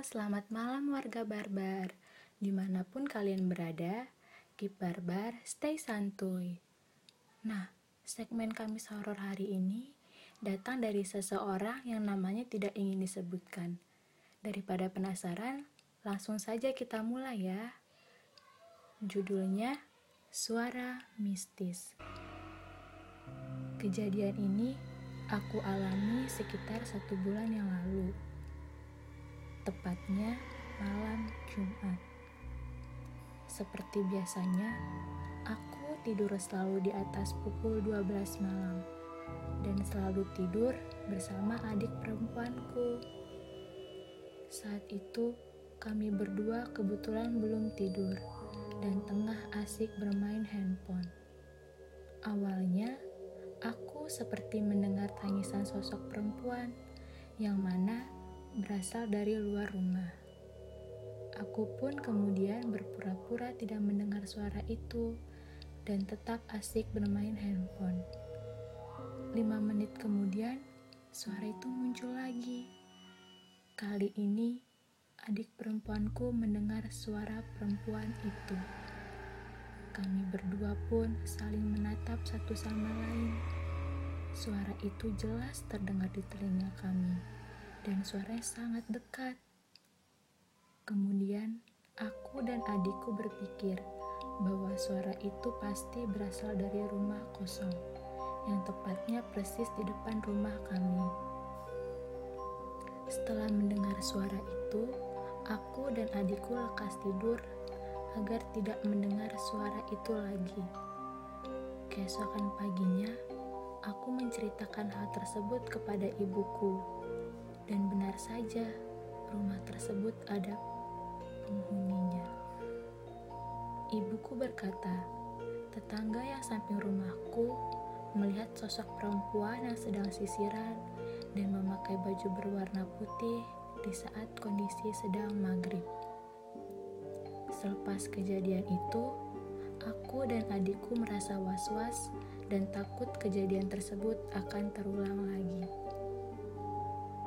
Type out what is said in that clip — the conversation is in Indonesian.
selamat malam warga barbar. Di mana pun kalian berada, keep barbar, stay santuy. Nah, segmen Kamis Horor hari ini datang dari seseorang yang namanya tidak ingin disebutkan. Daripada penasaran, langsung saja kita mulai ya. Judulnya Suara Mistis. Kejadian ini aku alami sekitar satu bulan yang lalu tepatnya malam Jumat. Seperti biasanya, aku tidur selalu di atas pukul 12 malam dan selalu tidur bersama adik perempuanku. Saat itu, kami berdua kebetulan belum tidur dan tengah asik bermain handphone. Awalnya, aku seperti mendengar tangisan sosok perempuan yang mana berasal dari luar rumah. Aku pun kemudian berpura-pura tidak mendengar suara itu dan tetap asik bermain handphone. Lima menit kemudian, suara itu muncul lagi. Kali ini, adik perempuanku mendengar suara perempuan itu. Kami berdua pun saling menatap satu sama lain. Suara itu jelas terdengar di telinga kami dan suaranya sangat dekat. Kemudian, aku dan adikku berpikir bahwa suara itu pasti berasal dari rumah kosong, yang tepatnya persis di depan rumah kami. Setelah mendengar suara itu, aku dan adikku lekas tidur agar tidak mendengar suara itu lagi. Keesokan paginya, aku menceritakan hal tersebut kepada ibuku dan benar saja, rumah tersebut ada penghuninya. Ibuku berkata, tetangga yang samping rumahku melihat sosok perempuan yang sedang sisiran dan memakai baju berwarna putih di saat kondisi sedang maghrib. Selepas kejadian itu, aku dan adikku merasa was-was dan takut kejadian tersebut akan terulang lagi.